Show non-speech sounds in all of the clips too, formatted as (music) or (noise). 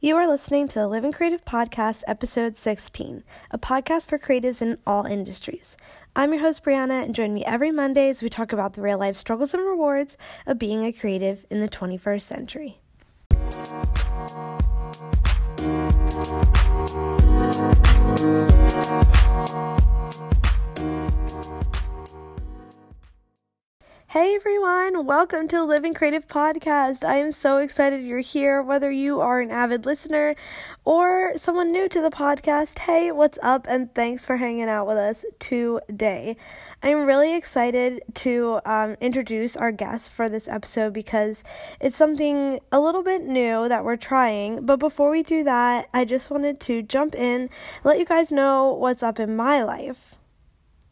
You are listening to the Living Creative Podcast, episode 16, a podcast for creatives in all industries. I'm your host, Brianna, and join me every Monday as we talk about the real life struggles and rewards of being a creative in the 21st century. Hey everyone, welcome to the Living Creative Podcast. I am so excited you're here, whether you are an avid listener or someone new to the podcast. Hey, what's up? And thanks for hanging out with us today. I'm really excited to um, introduce our guest for this episode because it's something a little bit new that we're trying. But before we do that, I just wanted to jump in, let you guys know what's up in my life.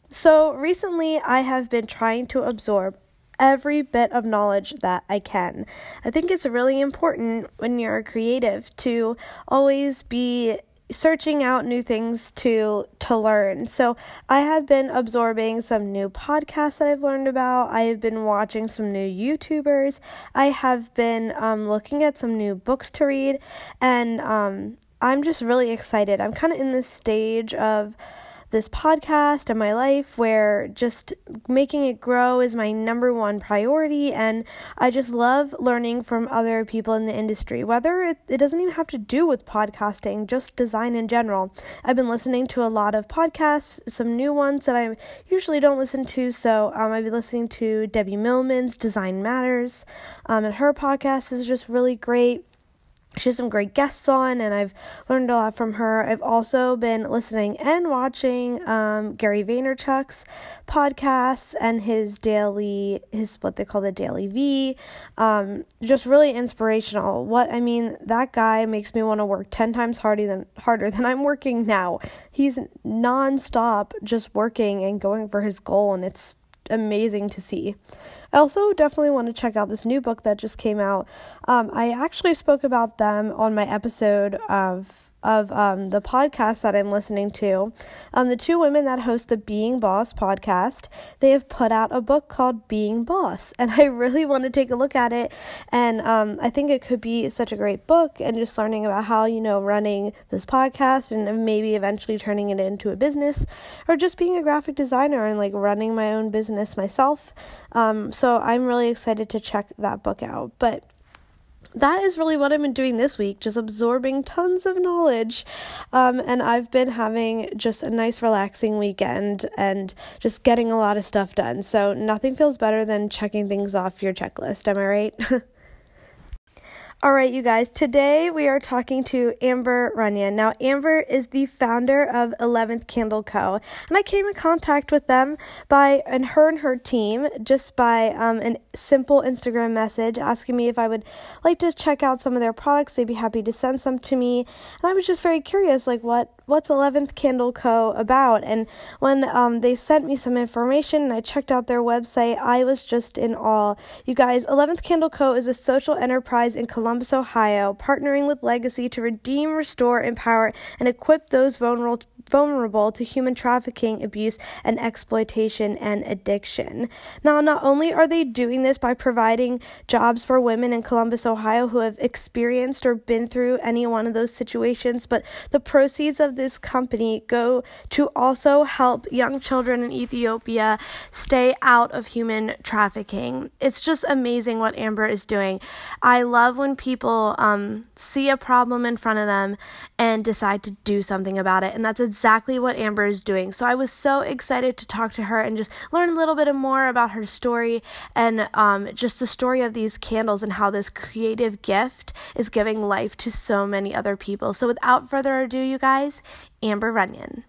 So, recently I have been trying to absorb every bit of knowledge that I can. I think it's really important when you're creative to always be searching out new things to to learn. So I have been absorbing some new podcasts that I've learned about. I have been watching some new YouTubers. I have been um, looking at some new books to read, and um, I'm just really excited. I'm kind of in this stage of this podcast and my life where just making it grow is my number one priority. And I just love learning from other people in the industry whether it, it doesn't even have to do with podcasting just design in general. I've been listening to a lot of podcasts some new ones that I usually don't listen to. So um, I've been listening to Debbie Millman's Design Matters. Um, and her podcast is just really great she has some great guests on and i've learned a lot from her. I've also been listening and watching um, gary vaynerchuk's podcasts and his daily his what they call the DailyVee. Um, just really inspirational. What i mean that guy makes me want to work 10 times harder than harder than i'm working now. He's nonstop just working and going for his goal and it's amazing to see I also definitely want to check out this new book that just came out. Um, I actually spoke about them on my episode of of um, the podcast that I'm listening to. Um, the two women that host the Being Boss podcast, they have put out a book called Being Boss, and I really want to take a look at it. And um, I think it could be such a great book, and just learning about how you know running this podcast and maybe eventually turning it into a business, or just being a graphic designer and like running my own business myself. Um, so I'm really excited to check that book out, but that is really what I've been doing this week, just absorbing tons of knowledge. Um, and I've been having just a nice, relaxing weekend and just getting a lot of stuff done. So nothing feels better than checking things off your checklist. Am I right? (laughs) All right, you guys, today we are talking to Amber Runyon. Now, Amber is the founder of 11th Candle Co., and I came in contact with them by, and her and her team, just by um, a simple Instagram message asking me if I would like to check out some of their products. They'd be happy to send some to me. And I was just very curious, like, what what's 11th Candle Co. about? And when um, they sent me some information and I checked out their website, I was just in awe. You guys, 11th Candle Co. is a social enterprise in Columbus, Ohio, partnering with Legacy to redeem, restore, empower, and equip those vulnerable vulnerable to human trafficking, abuse, and exploitation and addiction. Now, not only are they doing this by providing jobs for women in Columbus, Ohio who have experienced or been through any one of those situations, but the proceeds of this company go to also help young children in Ethiopia stay out of human trafficking. It's just amazing what Amber is doing. I love when people um, see a problem in front of them and decide to do something about it, and that's exactly what Amber is doing. So I was so excited to talk to her and just learn a little bit more about her story and um, just the story of these candles and how this creative gift is giving life to so many other people. So without further ado, you guys, Amber Runyon.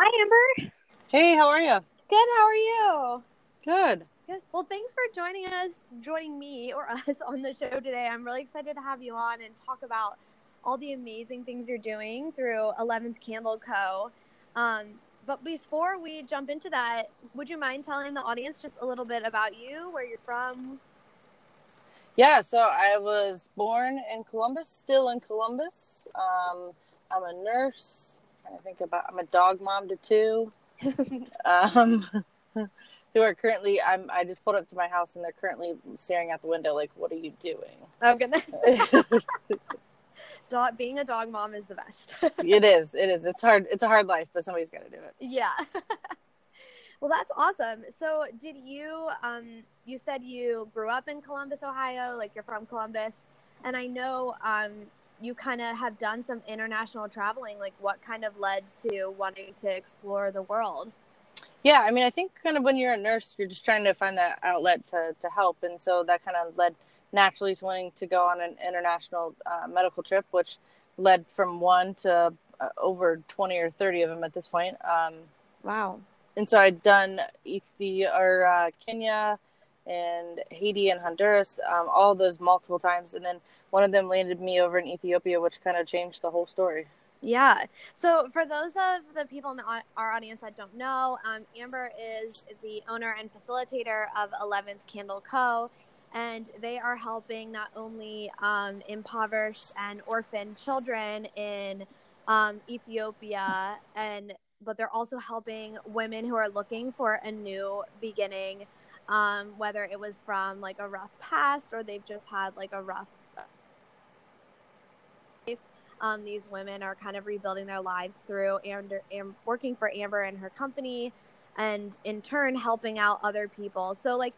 Hi, Amber. Hey, how are you? Good. How are you? Good. Good. Well, thanks for joining us, joining me or (laughs) us on the show today. I'm really excited to have you on and talk about all the amazing things you're doing through 11th Candle Co. Um, but before we jump into that, would you mind telling the audience just a little bit about you, where you're from? Yeah, so I was born in Columbus, still in Columbus. Um, I'm a nurse. I think about I'm a dog mom to two. (laughs) um, (laughs) who are currently I'm I just pulled up to my house and they're currently staring out the window like what are you doing? Oh goodness. (laughs) dog being a dog mom is the best. (laughs) it is. It is. It's hard. It's a hard life, but somebody's got to do it. Yeah. (laughs) well, that's awesome. So, did you um you said you grew up in Columbus, Ohio, like you're from Columbus, and I know um you kind of have done some international traveling. Like, what kind of led to wanting to explore the world? Yeah, I mean, I think kind of when you're a nurse, you're just trying to find that outlet to to help, and so that kind of led naturally to wanting to go on an international uh, medical trip, which led from one to uh, over 20 or 30 of them at this point. Um, wow. And so I'd done Ethiopia or uh, Kenya and Haiti and Honduras, um, all those multiple times, and then one of them landed me over in Ethiopia, which kind of changed the whole story. Yeah. So, for those of the people in the, our audience that don't know, um, Amber is the owner and facilitator of 11th Candle Co and they are helping not only um, impoverished and orphaned children in um, Ethiopia, and but they're also helping women who are looking for a new beginning, um, whether it was from like a rough past or they've just had like a rough. Life. Um, these women are kind of rebuilding their lives through and, and working for Amber and her company, and in turn helping out other people. So like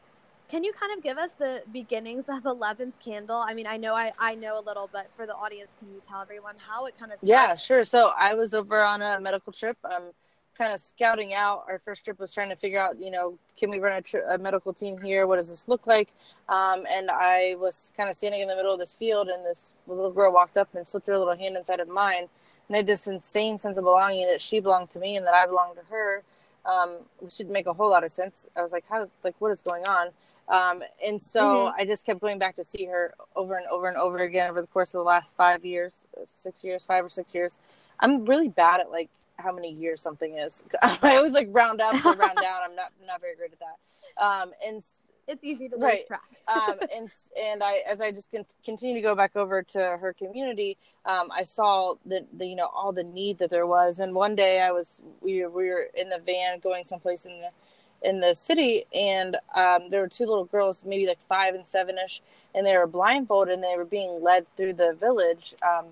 can you kind of give us the beginnings of 11th Candle? I mean, I know I, I know a little, but for the audience, can you tell everyone how it kind of started? Yeah, sure. So I was over on a medical trip. Um, kind of scouting out. Our first trip was trying to figure out, you know, can we run a, tri- a medical team here? What does this look like? Um, and I was kind of standing in the middle of this field, and this little girl walked up and slipped her little hand inside of mine. And I had this insane sense of belonging that she belonged to me and that I belonged to her, um, which didn't make a whole lot of sense. I was like, how, like, what is going on? Um, and so mm-hmm. I just kept going back to see her over and over and over again over the course of the last five years, six years, five or six years. I'm really bad at like how many years something is. (laughs) I always like round up or round down. I'm not not very good at that. Um, and it's easy to lose right. track. um, (laughs) and and I as I just con- continue to go back over to her community, um, I saw that the you know all the need that there was. And one day I was we we were in the van going someplace in the in the city, and um, there were two little girls, maybe like five and seven ish, and they were blindfolded and they were being led through the village um,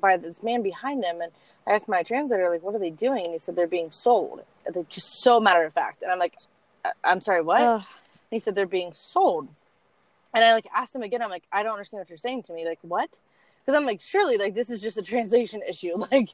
by this man behind them. And I asked my translator, like, what are they doing? And he said they're being sold. Like, just so matter of fact. And I'm like, I'm sorry, what? And he said they're being sold. And I like asked him again. I'm like, I don't understand what you're saying to me. Like, what? Because I'm like, surely, like, this is just a translation issue. (laughs) Like,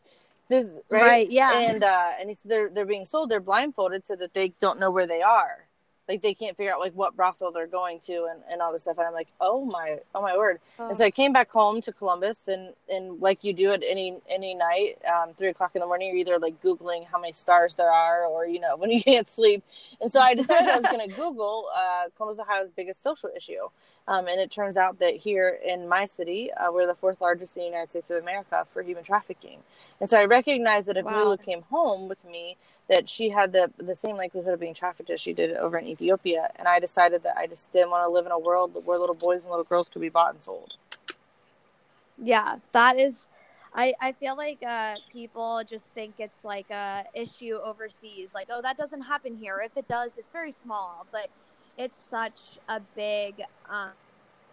this right? right yeah. And uh and he said they're they're being sold they're blindfolded so that they don't know where they are. Like they can't figure out like what brothel they're going to and, and all this stuff. And i'm like oh my oh my word. Oh. and so i came back home to columbus and and like you do it any any night um three o'clock in the morning you're either like googling how many stars there are or you know (laughs) when you can't sleep. And so i decided i was going (laughs) to google uh columbus ohio's biggest social issue um, and it turns out that here in my city, uh, we're the fourth largest in the United States of America for human trafficking. And so I recognized that if wow. Lula came home with me, that she had the the same likelihood of being trafficked as she did over in Ethiopia. And I decided that I just didn't want to live in a world where little boys and little girls could be bought and sold. Yeah, that is. I, I feel like uh, people just think it's like a issue overseas. Like, oh, that doesn't happen here. If it does, it's very small. But it's such a big um,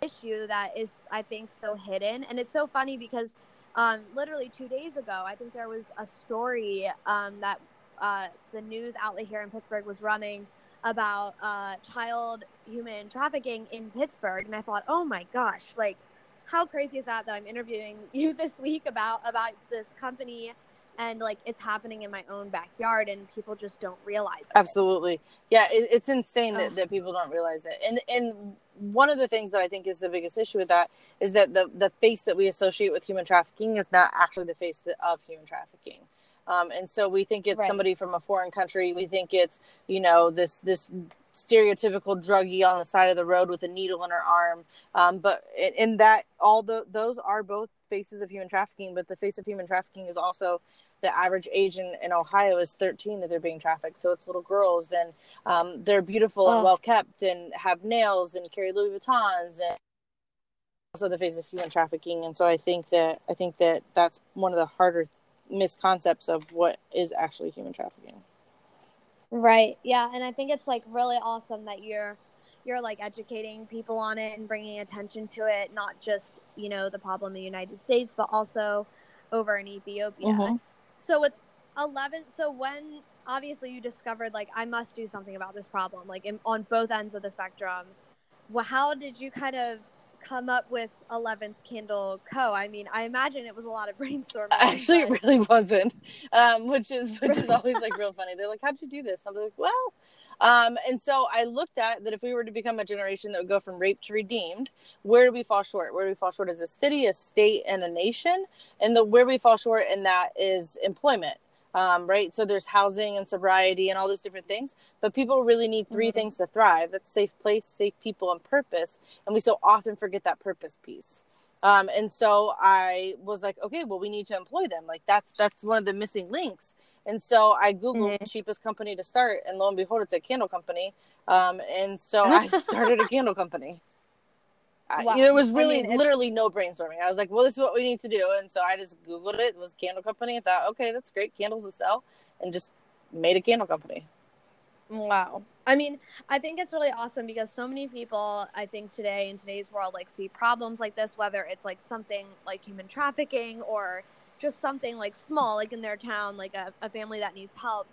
issue that is, I think, so hidden. And it's so funny because um, literally two days ago, I think there was a story um, that uh, the news outlet here in Pittsburgh was running about uh, child human trafficking in Pittsburgh, and I thought, oh my gosh, like how crazy is that that I'm interviewing (laughs) you this week about about this company and like it's happening in my own backyard and people just don't realize it. absolutely. Yeah it, it's insane that, that people don't realize it. And and one of the things that i think is the biggest issue with that is that the the face that we associate with human trafficking is not actually the face of human trafficking. Um, and so we think it's right. somebody from a foreign country. We think it's you know this this stereotypical druggie on the side of the road with a needle in her arm. Um, but in, in that all the, those are both faces of human trafficking but the face of human trafficking is also the average age in, in Ohio is 13 that they're being trafficked. So it's little girls, and um, they're beautiful oh. and well kept, and have nails and carry Louis Vuittons, and also the face of human trafficking. And so I think that I think that that's one of the harder misconcepts of what is actually human trafficking. Right. Yeah, and I think it's like really awesome that you're you're like educating people on it and bringing attention to it, not just, you know, the problem in the United States, but also over in Ethiopia. Mm-hmm. So with 11 so when obviously you discovered like I must do something about this problem like in, on both ends of the spectrum. Well, how did you kind of come up with 11th Candle Co. I mean, I imagine it was a lot of (laughs) brainstorming. Actually, but... it really wasn't, um, which is which is (laughs) always like real funny. They're like, "How'd you do this?" I'm like, "Well." Um, and so I looked at that if we were to become a generation that would go from rape to redeemed, where do we fall short? Where do we fall short as a city, a state, and a nation? And the where we fall short in that is employment um, right? So there's housing and sobriety and all those different things. But people really need 3 mm-hmm. things to thrive: that's safe place, safe people, and purpose. And we so often forget that purpose piece. Um, and so I was like, okay, well, we need to employ them. Like that's that's one of the missing links. And so I googled mm-hmm. cheapest company to start, and lo and behold, it's a candle company. Um, and so I started a (laughs) candle company. Wow. there was really I mean, literally no brainstorming. I was like, well, this is what we need to do. And so I just Googled it. It was candle company. I thought, okay, that's great. Candles to sell. And just made a candle company. Wow. I mean, I think it's really awesome because so many people, I think today in today's world, like see problems like this, whether it's like something like human trafficking or just something like small, like in their town, like a, a family that needs help.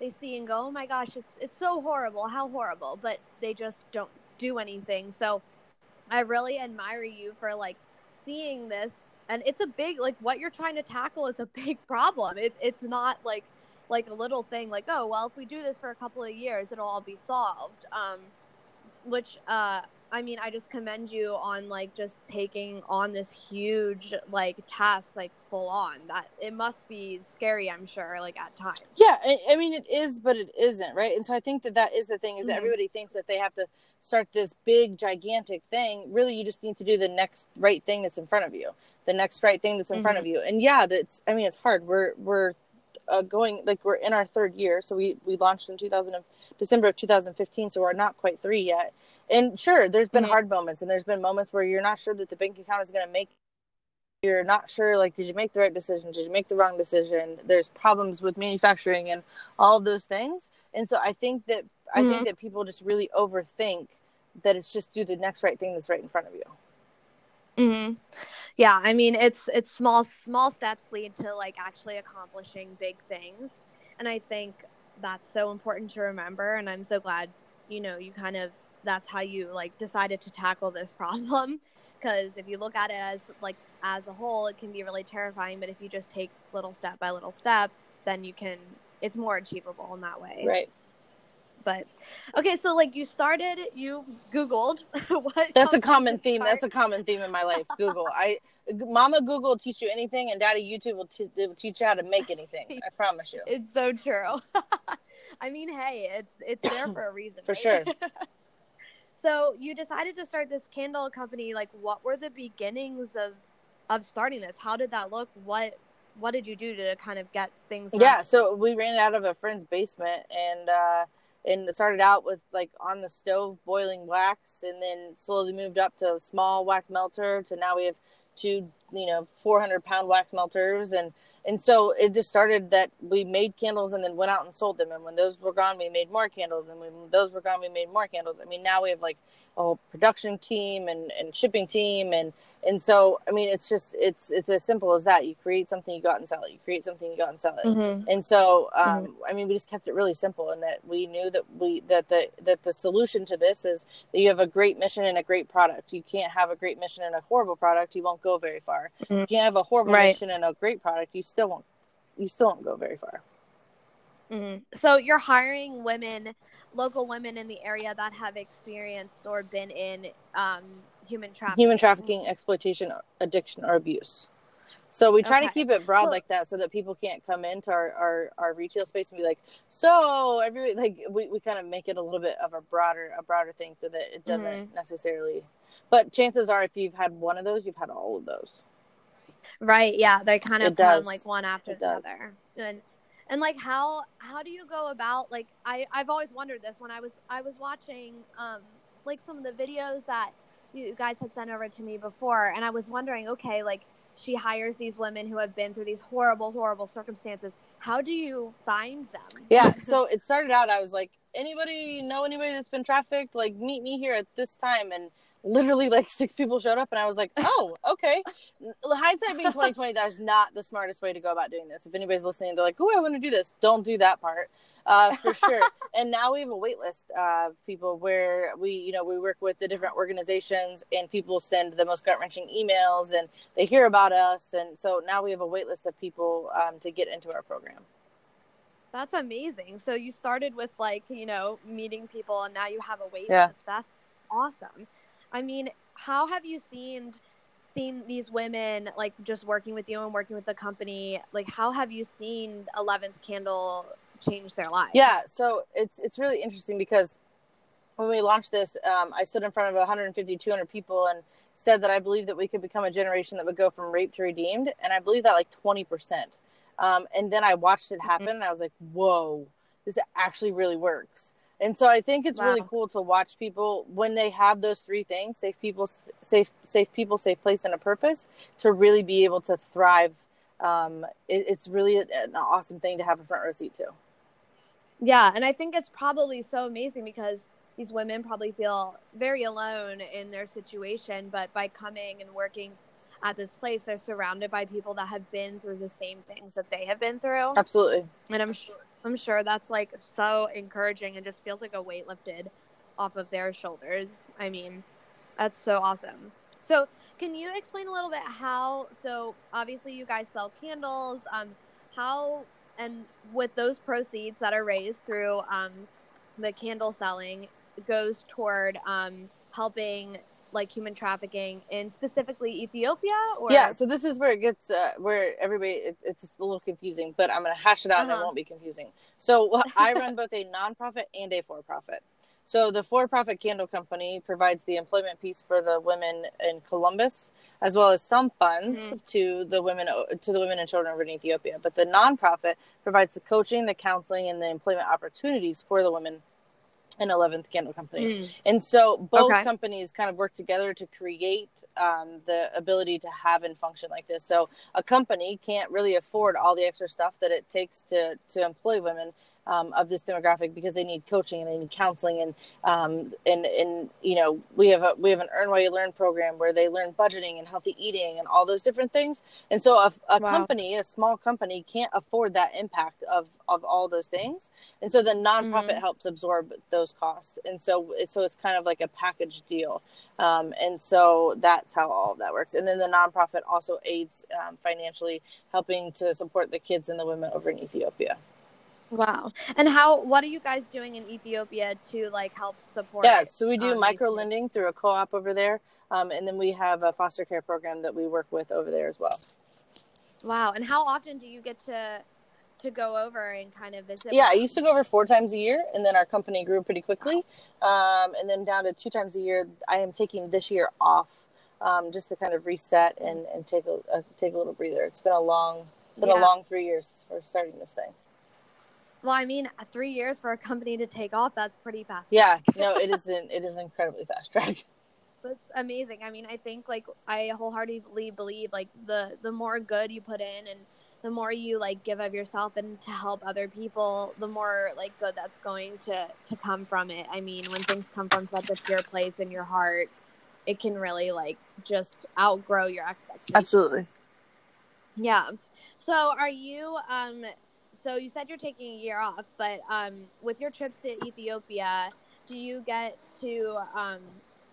They see and go, oh my gosh, it's it's so horrible, how horrible, but they just don't do anything. So I really admire you for like seeing this and it's a big like what you're trying to tackle is a (laughs) big problem. It, it's not like like a little thing like oh well if we do this for a couple of years it'll all be solved. Um, which uh, I mean I just commend you on like just taking on this huge like task like full on. That it must be scary I'm sure like at times. Yeah, I, I mean it is, but it isn't right. And so I think that that is the thing is mm-hmm. everybody thinks that they have to start this big gigantic thing really you just need to do the next right thing that's in front of you the next right thing that's in mm-hmm. front of mm-hmm. you and yeah that's i mean it's hard we're we're uh, going like we're in our third year so we we launched in 2000 december of 2015 so we're not quite three yet and sure there's been mm-hmm. hard moments and there's been moments where you're not sure that the bank account is going to make you're not sure like did you make the right decision did you make the wrong decision there's problems with manufacturing and all of those things and so i think that I mm-hmm. think that people just really overthink that it's just do the next right thing that's right in front of you. Mhm. Yeah, I mean it's it's small small steps lead to like actually accomplishing big things. And I think that's so important to remember and I'm so glad, you know, you kind of that's how you like decided to tackle this problem (laughs) because if you look at it as like as a whole it can be really terrifying, but if you just take little step by little step, then you can it's more achievable in that way. Right. But okay, so like you started, you Googled (laughs) what. That's a common theme. That's a common theme in my life. Google. I, Mama Google will teach you anything, and Daddy YouTube will, t- will teach you how to make anything. I (laughs) promise you. It's so true. I mean, hey, it's it's there for a reason. for right? sure. So you decided to start this candle company. Like, what were the beginnings of of starting this? How did that look? What what did you do to kind of get things? Yeah, so we ran it out of a friend's basement, and. uh and it started out with like on the stove boiling wax and then slowly moved up to a small wax melter to now we have two you know 400 pound wax melters and and so it just started that we made candles and then went out and sold them. And when those were gone we made more candles. And when those were gone we made more candles. I mean now we have like a whole production team and, and shipping team and and so i mean it's just it's it's as simple as that you create something you go out and sell it you create something you go out and sell it mm-hmm. and so um, mm-hmm. i mean we just kept it really simple and that we knew that we that the that the solution to this is that you have a great mission and a great product you can't have a great mission and a horrible product you won't go very far mm-hmm. you can't have a horrible right. mission and a great product you still won't you still won't go very far mm-hmm. so you're hiring women local women in the area that have experienced or been in um, human trafficking. Human trafficking, exploitation, addiction, or abuse. So we try okay. to keep it broad so, like that so that people can't come into our, our, our retail space and be like, so every like we, we kind of make it a little bit of a broader a broader thing so that it doesn't mm-hmm. necessarily but chances are if you've had one of those, you've had all of those. Right, yeah. They kind of come like one after it the does. other. And and like how how do you go about like I I've always wondered this when I was I was watching um like some of the videos that you guys had sent over to me before and I was wondering okay like she hires these women who have been through these horrible, horrible circumstances. How do you find them? Yeah, (laughs) so it started out. I was like, anybody know anybody that's been trafficked? Like, meet me here at this time, and literally like six people showed up and i was like oh okay. Hindsight being 2020 that is not the smartest way to go about doing this. If anybody's listening they're like oh i want to do this. Don't do that part uh, for sure. (laughs) And now we have a wait list of people where we you know we work with the different organizations and people send the most gut-wrenching emails and they hear about us and so now we have a wait list of people um, to get into our program. That's amazing. So you started with like you know meeting people and now you have a wait Yeah. list. That's awesome I mean, how have you seen seen these women like just working with you and working with the company? Like, how have you seen Eleventh Candle change their lives? Yeah, so it's it's really interesting because when we launched this, um, I stood in front of 150, 200 people and said that I believe that we could become a generation that would go from rape to redeemed, and I believe that like 20 percent. Um, and then I watched it happen, and I was like, "Whoa, this actually really works." And so I think it's really cool to watch people when they have those three things: safe people, safe safe people, safe place, and a purpose to really be able to thrive. Um, it, it's really an awesome thing to have a front row seat to. Yeah, and I think it's probably so amazing because these women probably feel very alone in their situation, but by coming and working at this place, they're surrounded by people that have been through the same things that they have been through. Absolutely. And I'm sure I'm sure that's like so encouraging and just feels like a weight lifted off of their shoulders. I mean, that's so awesome. So, can you explain a little bit how so obviously you guys sell candles, um how and with those proceeds that are raised through um the candle selling goes toward um helping like human trafficking in specifically Ethiopia or Yeah, so this is where it gets uh, where everybody it, it's just a little confusing, but I'm going to hash it out and it Uh-huh. won't be confusing. So wh- I (laughs) run both a nonprofit and a for-profit. So the for-profit candle company provides the employment piece for the women in Columbus, as well as some funds Mhm. to the women to the women and children over in Ethiopia. But the nonprofit provides the coaching, the counseling, and the employment opportunities for the women in 11th Candle Company. Mm. And so both Okay. companies kind of work together to create um, the ability to have and function like this. So a company can't really afford all the extra stuff that it takes to to employ women um, of this demographic because they need coaching and they need counseling and um, and and you know we have a we have an earn while you learn program where they learn budgeting and healthy eating and all those different things. And so a, a Wow. company, a small company, can't afford that impact of of all those things. And so the nonprofit Mhm. helps absorb those costs. And so so it's kind of like a package deal. Um, and so that's how all of that works. And then the nonprofit also aids um, financially, helping to support the kids and the women over in Ethiopia. Wow. And how what are you guys doing in Ethiopia to like help support Yeah, so we do um, micro lending through a co-op over there, um, and then we have a foster care program that we work with over there as well. Wow. And how often do you get to to go over and kind of visit? Yeah, I used to go over four times a year, and then our company grew pretty quickly, um, and then down to two times a year. I am taking this year off um, just to kind of reset and, and take a, a take a little breather. It's been a long it's been Yeah. a long three years for starting this thing. Well, I mean, three years for a company to take off, that's pretty fast. Yeah, no, it isn't. It is incredibly fast track. (laughs) That's amazing. I mean, I think like I wholeheartedly believe like the the more good you put in and the more you like give of yourself and to help other people, the more like good that's going to to come from it. I mean, when things come from such a pure place in your heart, it can really like just outgrow your expectations. Absolutely. Yeah. So are you um so you said you're taking a year off, but um with your trips to Ethiopia, do you get to um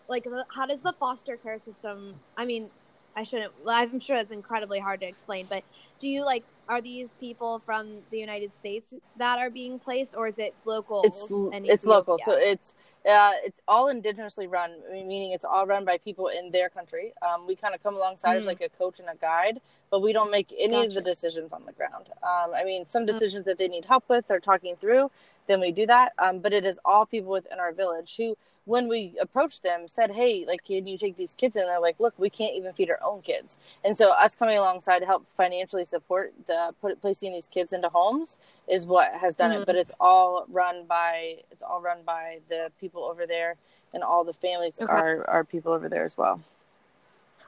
like how does the foster care system I mean, I shouldn't I'm sure it's incredibly hard to explain, but do you like are these people from the United States that are being placed or is it local? It's it's local, so it's uh, it's all indigenously run, meaning it's all run by people in their country. Um, we kind of come alongside as Mhm. like a coach and a guide, but we don't make any of the decisions on the ground. Um, I mean, some decisions that they need help with or talking through, then we do that. Um, but it is all people within our village who, when we approached them, said, "Hey, like, can you take these kids?" And they're like, "Look, we can't even feed our own kids." And so, us coming alongside to help financially support the put, placing these kids into homes is what has done Mhm. it. But it's all run by it's all run by the people over there, and all the families Okay. are are people over there as well.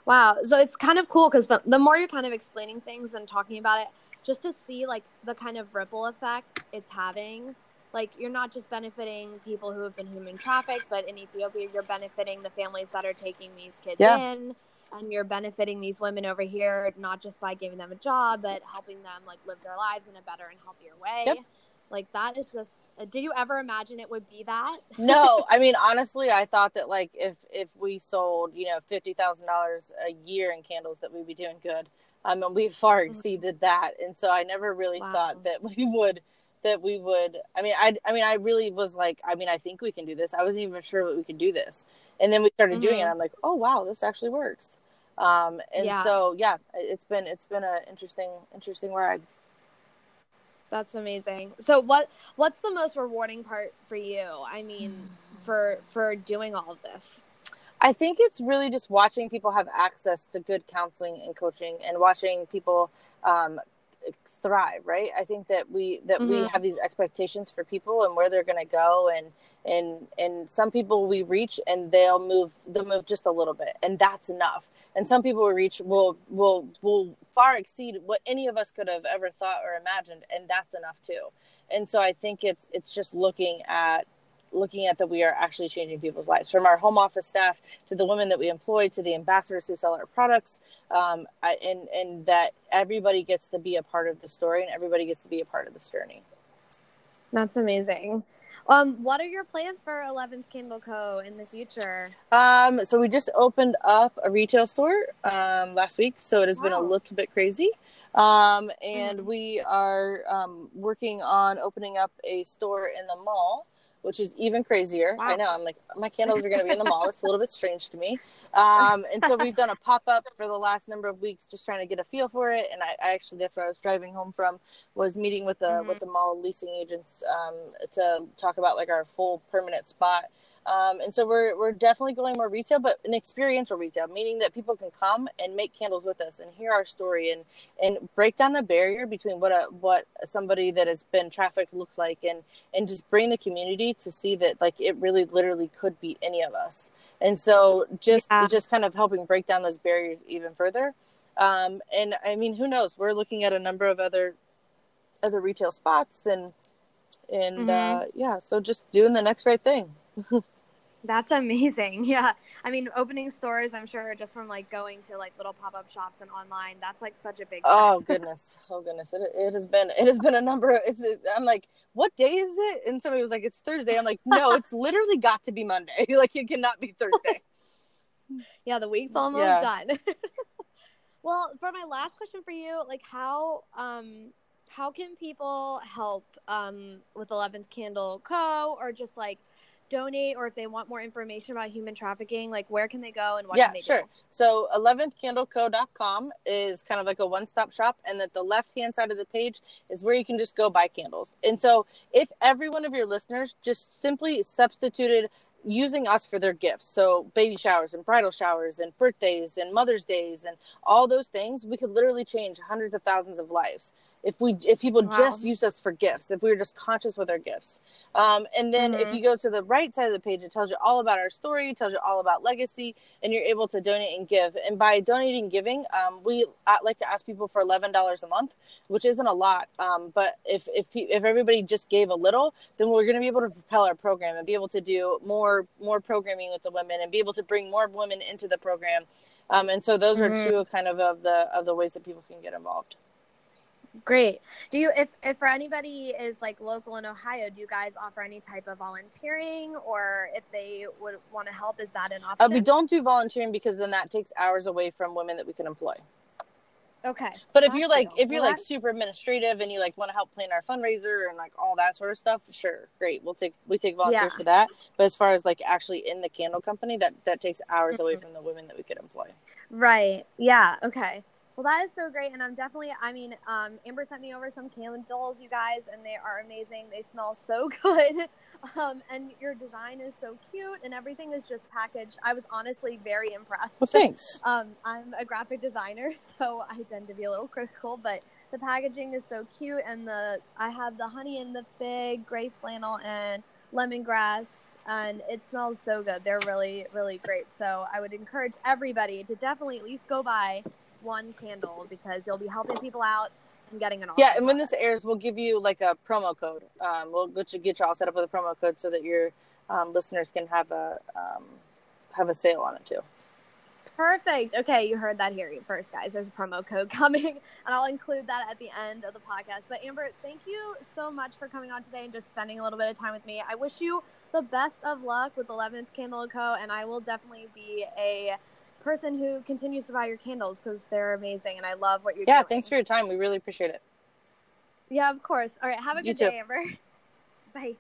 Wow. So it's kind of cool because the, the more you're kind of explaining things and talking about it, just to see like the kind of ripple effect it's having. Like you're not just benefiting people who have been human trafficked, but in Ethiopia, you're benefiting the families that are taking these kids Yeah. in. And you're benefiting these women over here, not just by giving them a job, but helping them like live their lives in a better and healthier way. Yep. Like that is just. Did you ever imagine it would be that? no, (laughs) I mean honestly, I thought that like if if we sold you know fifty thousand dollars a year in candles, that we'd be doing good. Um, and we far exceeded that, and so I never really Wow. thought that (laughs) we would that we would. I mean, I I mean, I really was like, I mean, I think we can do this. I wasn't even sure that we could do this, and then we started doing it. Mhm. I'm like, oh wow, this actually works. Um, and Yeah. so yeah, it's been it's been an interesting interesting ride. That's amazing. So what what's the most rewarding part for you? I mean, for for doing all of this. I think it's really just watching people have access to good counseling and coaching, and watching people um, thrive. Right? I think that we that we Mhm. have these expectations for people and where they're going to go, and and and some people we reach and they'll move they'll move just a little bit, and that's enough. And some people we reach will will will far exceed what any of us could have ever thought or imagined, and that's enough too. And so I think it's it's just looking at looking at that we are actually changing people's lives from our home office staff to the women that we employ to the ambassadors who sell our products um, I, and and that everybody gets to be a part of the story and everybody gets to be a part of this journey That's amazing. Um, what are your plans for Eleventh Candle Co. in the future? um, so we just opened up a retail store um, last week so it has been a little bit crazy um, and Mhm. we are um, working on opening up a store in the mall which is even crazier. Wow. I know. I'm like, my candles are going to be in the mall. It's a little bit strange to me. (laughs) Um, and so we've done a pop up for the last number of weeks, just trying to get a feel for it. And I, I actually, that's where I was driving home from, was meeting with the Mhm. with the mall leasing agents um, to talk about like our full permanent spot. Um, and so we're we're definitely going more retail, but an experiential retail, meaning that people can come and make candles with us and hear our story and and break down the barrier between what a what somebody that has been trafficked looks like and and just bring the community to see that like it really literally could be any of us. And so just Yeah. just kind of helping break down those barriers even further. Um and i mean who knows? We're looking at a number of other other retail spots and and uh yeah so just doing the next right thing (laughs) That's amazing. (laughs) Yeah. I mean, opening stores, I'm sure just from like going to like little pop up shops and online, that's like such a big oh step. goodness oh goodness it, it has been it has been a number of it's i'm like what day is it and somebody was like it's thursday i'm like no it's (laughs) literally got to be monday like it cannot be thursday Yeah, the week's almost Yeah. done. well, for my last question for you, like how um how can people help um with 11th Candle Co or just like donate or if they want more information about human trafficking, like where can they go and what yeah, can they sure. do? So 11thcandleco.com is kind of like a one-stop shop, and that the left-hand side of the page is where you can just go buy candles. And so, if every one of your listeners just simply substituted using us for their gifts, so baby showers and bridal showers and birthdays and Mother's Days and all those things, we could literally change hundreds of thousands of lives if we if people Wow. just use us for gifts if we were just conscious with our gifts um, and then if Mhm. you go to the right side of the page it tells you all about our story tells you all about legacy and you're able to donate and give and by donating and giving um, we uh, like to ask people for $11 a month which isn't a lot um, but if if if everybody just gave a little then we're going to be able to propel our program and be able to do more more programming with the women and be able to bring more women into the program um, and so those Mhm. are two kind of of the of the ways that people can get involved Great. Do you if if for anybody is like local in Ohio, do you guys offer any type of volunteering or if they would want to help, is that an option? Uh, we don't do volunteering because then that takes hours away from women that we can employ. Okay. But if you're like if you're Well, like super administrative and you like want to help plan our fundraiser and like all that sort of stuff, sure, great. We'll take we take volunteers Yeah. for that. But as far as like actually in the candle company, that that takes hours away Mhm. from the women that we could employ. Right. Yeah. Okay. Well, that is so great, and I'm definitely. I mean, um, Amber sent me over some candles, you guys, and they are amazing. They smell so (laughs) good, um, and your design is so cute, and everything is just packaged. I was honestly very impressed. Well, thanks. (laughs) Um, I'm a graphic designer, (laughs) so I tend to be a little critical, but the packaging is so cute, and the I have the honey and the fig, gray flannel, and lemongrass and it smells so good. They're really, really great. So I would encourage everybody to definitely at least go buy one candle because you'll be helping people out and getting an awesome Yeah, and when this airs, we'll give you like a promo code. Um, we'll get you, get you all set up with a promo code so that your um, listeners can have a um, have a sale on it too. Perfect. Okay, you heard that here first, guys. There's a promo code (laughs) coming, and I'll include that at the end of the podcast. But Amber, thank you so much for coming on today and just spending a little bit of time with me. I wish you the best of luck with 11th Candle Co. And I will definitely be a person who continues to buy your candles because they're amazing, and I love what you're Yeah, doing. thanks for your time. We really appreciate it. Yeah, of course. All right, have a good day, Amber. (laughs) Bye.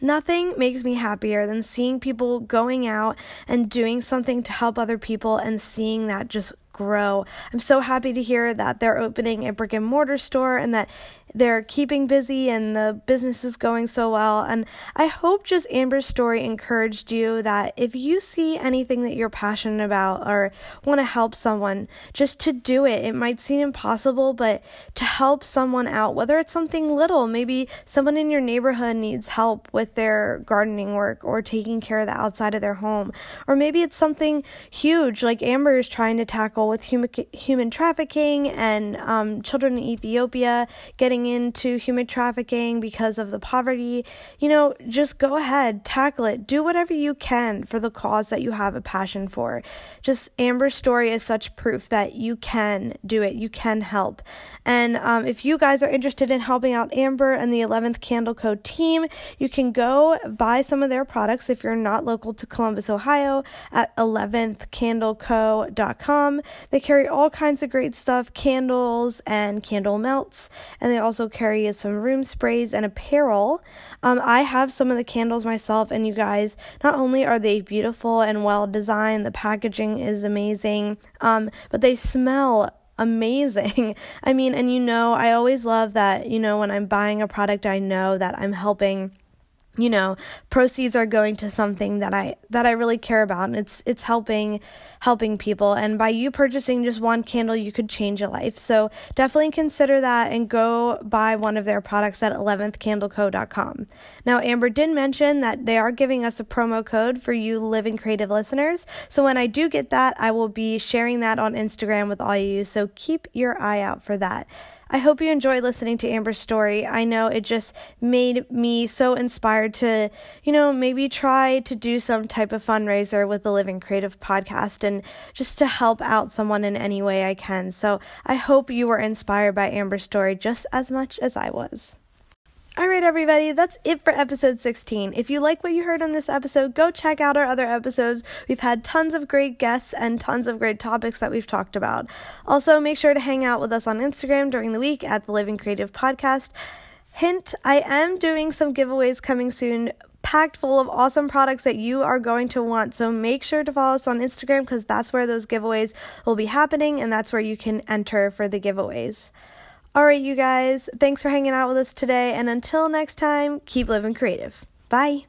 Nothing makes me happier than seeing people going out and doing something to help other people and seeing that just grow. I'm so happy to hear that they're opening a brick and mortar store and that they're keeping busy and the business is going so well. And I hope just Amber's story encouraged you that if you see anything that you're passionate about or want to help someone, just to do it. It might seem impossible, but to help someone out, whether it's something little, maybe someone in your neighborhood needs help with their gardening work or taking care of the outside of their home, or maybe it's something huge like Amber is trying to tackle with human human trafficking and um, children in Ethiopia getting into human trafficking because of the poverty. You know, just go ahead, tackle it, do whatever you can for the cause that you have a passion for. Just Amber's story is such proof that you can do it, you can help. And um, if you guys are interested in helping out Amber and the 11th Candle Co team, you can go buy some of their products if you're not local to Columbus, Ohio at 11thcandleco.com. They carry all kinds of great stuff candles and candle melts, and they also carry some room sprays and apparel. Um, I have some of the candles myself, and you guys, not only are they beautiful and well designed, the packaging is amazing, um, but they smell amazing. (laughs) I mean, and you know, I always love that, you know, when I'm buying a product, I know that I'm helping you know proceeds are going to something that i that i really care about and it's it's helping helping people. And by you purchasing just one candle you could change a life. So definitely consider that and go buy one of their products at 11thcandleco.com now amber did mention that they are giving us a promo code for you living creative listeners. So when i do get that i will be sharing that on instagram with all you. So keep your eye out for that I hope you enjoyed listening to Amber's story. I know it just made me so inspired to, you know, maybe try to do some type of fundraiser with the Living Creative podcast and just to help out someone in any way I can. So I hope you were inspired by Amber's story just as much as I was. All right, everybody, that's it for episode 16. If you like what you heard on this episode, go check out our other episodes. We've had tons of great guests and tons of great topics that we've talked about. Also, make sure to hang out with us on Instagram during the week at the Living Creative Podcast. Hint, I am doing some giveaways coming soon. Packed full of awesome products that you are going to want. So make sure to follow us on Instagram because that's where those giveaways will be happening and that's where you can enter for the giveaways. All right, you guys, thanks for hanging out with us today. And until next time, keep living creative. Bye.